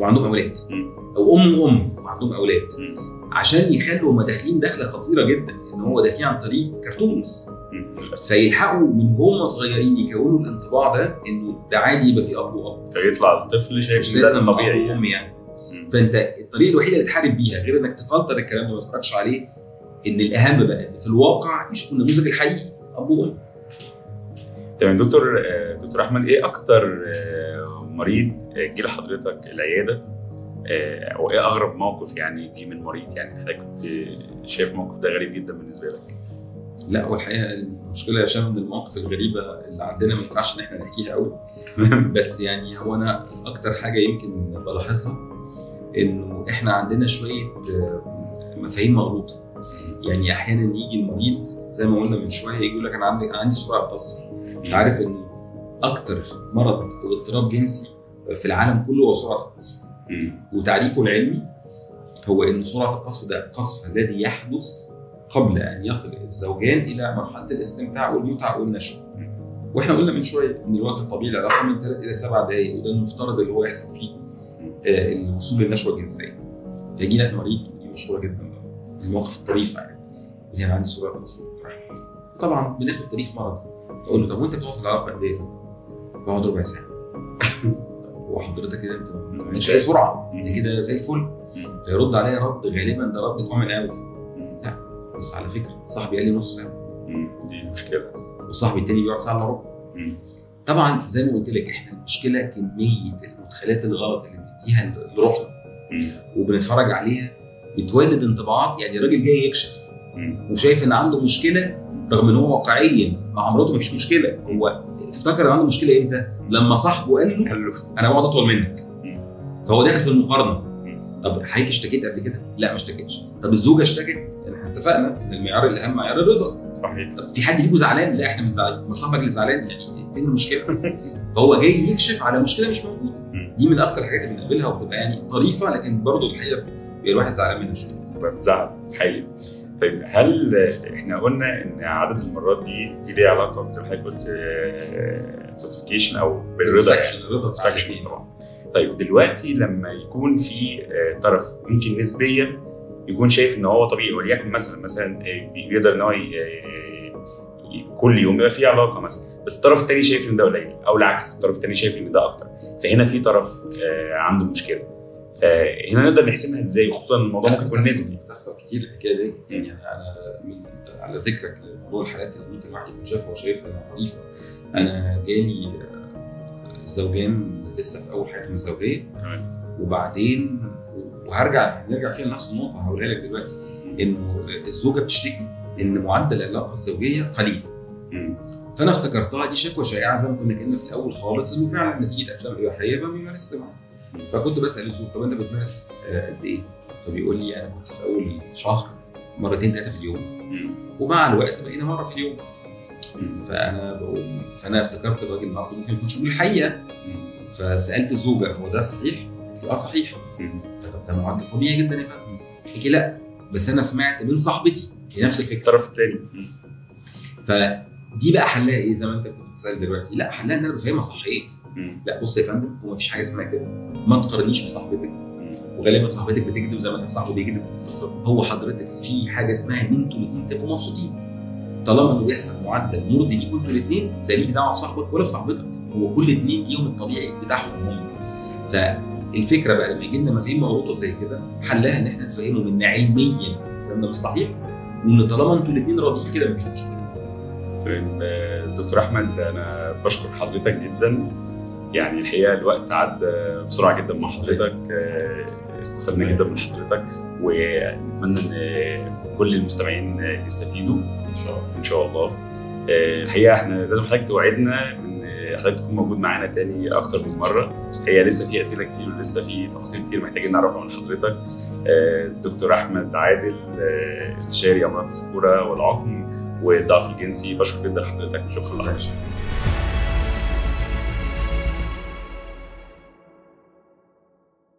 وعندهم أولاد. أو أم وأم وعندهم أولاد. عشان يخلوا هم داخلين دخلة خطيرة جدا إن هو داخلين عن طريق cartoons. للأسف فيلحقوا من هم صغيرين يكونوا الانطباع ده إنه ده عادي يبقى في أب وأب فيطلع الطفل شايف إن ده طبيعي يعني. يعني. فأنت الطريقة الوحيدة اللي تحارب بيها غير إنك تفلتر الكلام ده ما تتفرجش عليه إن الأهم بقى إن في الواقع يشوفوا النموذج الحقيقي أب وأم تمام. دكتور دكتور أحمد إيه أكتر آه، مريض آه، جه لحضرتك العيادة؟ آه، أو إيه أغرب موقف يعني جه من مريض؟ يعني حضرتك كنت شايف الموقف ده غريب جدا بالنسبة لك؟ لا والحقيقة المشكلة يا هشام ان المواقف الغريبة اللي عندنا ما ينفعش إن إحنا نحكيها قوي بس يعني هو أنا أكتر حاجة يمكن بلاحظها إنه إحنا عندنا شوية مفاهيم مغلوطة. يعني أحيانا يجي المريض زي ما قلنا من شوية يجي يقول لك أنا عندي عندي سرعة قصف انت عارف انه أكتر مرض أو اضطراب جنسي في العالم كله هو سرعة القصف. وتعريفه العلمي هو إن سرعة القصف ده القصف الذي يحدث قبل أن يصل الزوجان إلى مرحلة الاستمتاع والمتعة والنشوه. وإحنا قلنا من شوية إن الوقت الطبيعي للعلاقه من 3 إلى 7 دقائق وده المفترض اللي هو يحصل فيه آه، الوصول للنشوة الجنسية. فيجي لك مريض ودي مشهورة جدا المواقف الطريفة يعني يقول لي أنا عندي سرعة قذف طبعا بناخد تاريخ مرضي أقول له طب وأنت بتقف في العلاقه قد إيه؟ بقعد ربع ساعة. هو حضرتك كده أنت ما عندكش سرعة. أنت كده زي الفل. فيرد عليا رد غالبا ده رد common قوي لا بس على فكرة صاحبي قال لي نص ساعة. دي مشكلة. وصاحبي التاني بيقعد ساعة إلا ربع. طبعا زي ما قلت لك إحنا المشكلة كمية المدخلات الغلط اللي بنديها لروحنا. وبنتفرج عليها بتولد انطباعات يعني راجل جاي يكشف. وشايف إن عنده مشكلة رغم إن هو واقعيا مع مراته مفيش مشكلة هو افتكر ان عنده مشكلة إمتى؟ لما صاحبه قال له أنا بقعد أطول منك. فهو داخل في المقارنة طب حضرتك اشتكيت قبل كده؟ لا ما اشتكيتش طب الزوجة اشتكت؟ يعني إحنا اتفقنا إن المعيار الأهم معيار الرضا صحيح طب في حد فيكم زعلان؟ لا إحنا مش زعلانين ما صاحبك اللي زعلان يعني فين المشكلة؟ فهو جاي يكشف على مشكلة مش موجودة. دي من أكتر الحاجات اللي بنقابلها وبتبقى يعني طريفة لكن برضه الحقيقة بيبقى الواحد زعلان منها شوية بتزعل حقيقي طيب هل إحنا قلنا إن عدد المرات دي دي ليها علاقة زي ما حضرتك قلت ساتسفيكيشن أو بالرضا يعني؟ Satisfaction الاتنين. طبعا. طيب دلوقتي لما يكون في آه، طرف ممكن نسبيا يكون شايف إن هو طبيعي وليكن مثلا مثلا آه، بي- بيقدر إن هو آه، كل يوم يبقى في علاقة مثلا بس الطرف الثاني شايف إن ده قليل أو العكس الطرف الثاني شايف إن ده أكتر. فهنا في طرف آه، عنده مشكلة. فهنا نقدر نحسبها إزاي؟ خصوصا ان الموضوع ممكن يكون نسبي. بتحصل كتير الحكاية دي. يعني أنا من على ذكرك لموضوع الحالات اللي ممكن الواحد يكون شافها وشايفها إنها ضعيفه أنا جالي آه، زوجان لسه في أول حياتهم الزوجية. وبعدين وهرجع نرجع فيها لنفس النقطة هقولها لك دلوقتي. إنه الزوجة بتشتكي إن معدل العلاقة الزوجية قليل. مم. فأنا افتكرتها دي شكوى شائعة زي ما كنا كنا في الأول خالص إنه فعلا نتيجة أفلام إباحية ما بيمارسش معاها. فكنت بسأل الزوج طب أنت بتمارس آه، قد إيه؟ فبيقول لي أنا كنت في أول شهر مرتين ثلاثة في اليوم. ومع الوقت بقينا مرة في اليوم. فأنا بقول فأنا افتكرت الراجل معاه ممكن يكونش بيقول الحقيقة. فسألت الزوجه هو ده صحيح؟ قالت لي آه صحيح. طب ده معدل طبيعي جدا يا فندم. قالت لي لا بس أنا سمعت من صاحبتي. هي نفس الفكرة. الطرف الثاني فدي بقى حلها إيه زي ما أنت كنت بتسأل دلوقتي؟ لا حلها إن أنا بفهمها صح إيه لا بص يا فندم هو مفيش حاجة اسمها كده. ما تقارنيش بصاحبتك. وغالبا صاحبتك بتكذب زي ما صاحبه بيكذب. بالظبط هو حضرتك في حاجة اسمها إن أنتوا الاثنين تبقوا مبسوطين. طالما إنه بيحصل معدل مرضي ليكوا أنتوا الاثنين لا ليك دعوة بصاحبك ولا بصاحبتك. هو كل اثنين ليهم الطبيعي بتاعهم هم. فالفكرة بقى لما يجي لنا مفاهيم مغلوطه زي كده حلها إن إحنا نفهمهم إن علميا الكلام ده مش صحيح وإن طالما أنتوا الاثنين راضيين كده مفيش مشكلة. تمام آه، دكتور أحمد أنا بشكر حضرتك جدا. يعني الحقيقة الوقت عدى بسرعة جدا مع حضرتك آه، استفدنا جدا من حضرتك ونتمنى إن كل المستمعين يستفيدوا إن شاء الله إن شاء الله. آه، الحقيقة إحنا لازم حضرتك توعدنا إن حضرتك تكون موجود معانا تاني أكتر من مرة. هي لسه في أسئلة كتير ولسه في تفاصيل كتير محتاجين نعرفها من حضرتك. آه، الدكتور أحمد عادل استشاري أمراض الذكورة والعقم والضعف الجنسي. بشكر جدا حضرتك شكرا لحضرتك.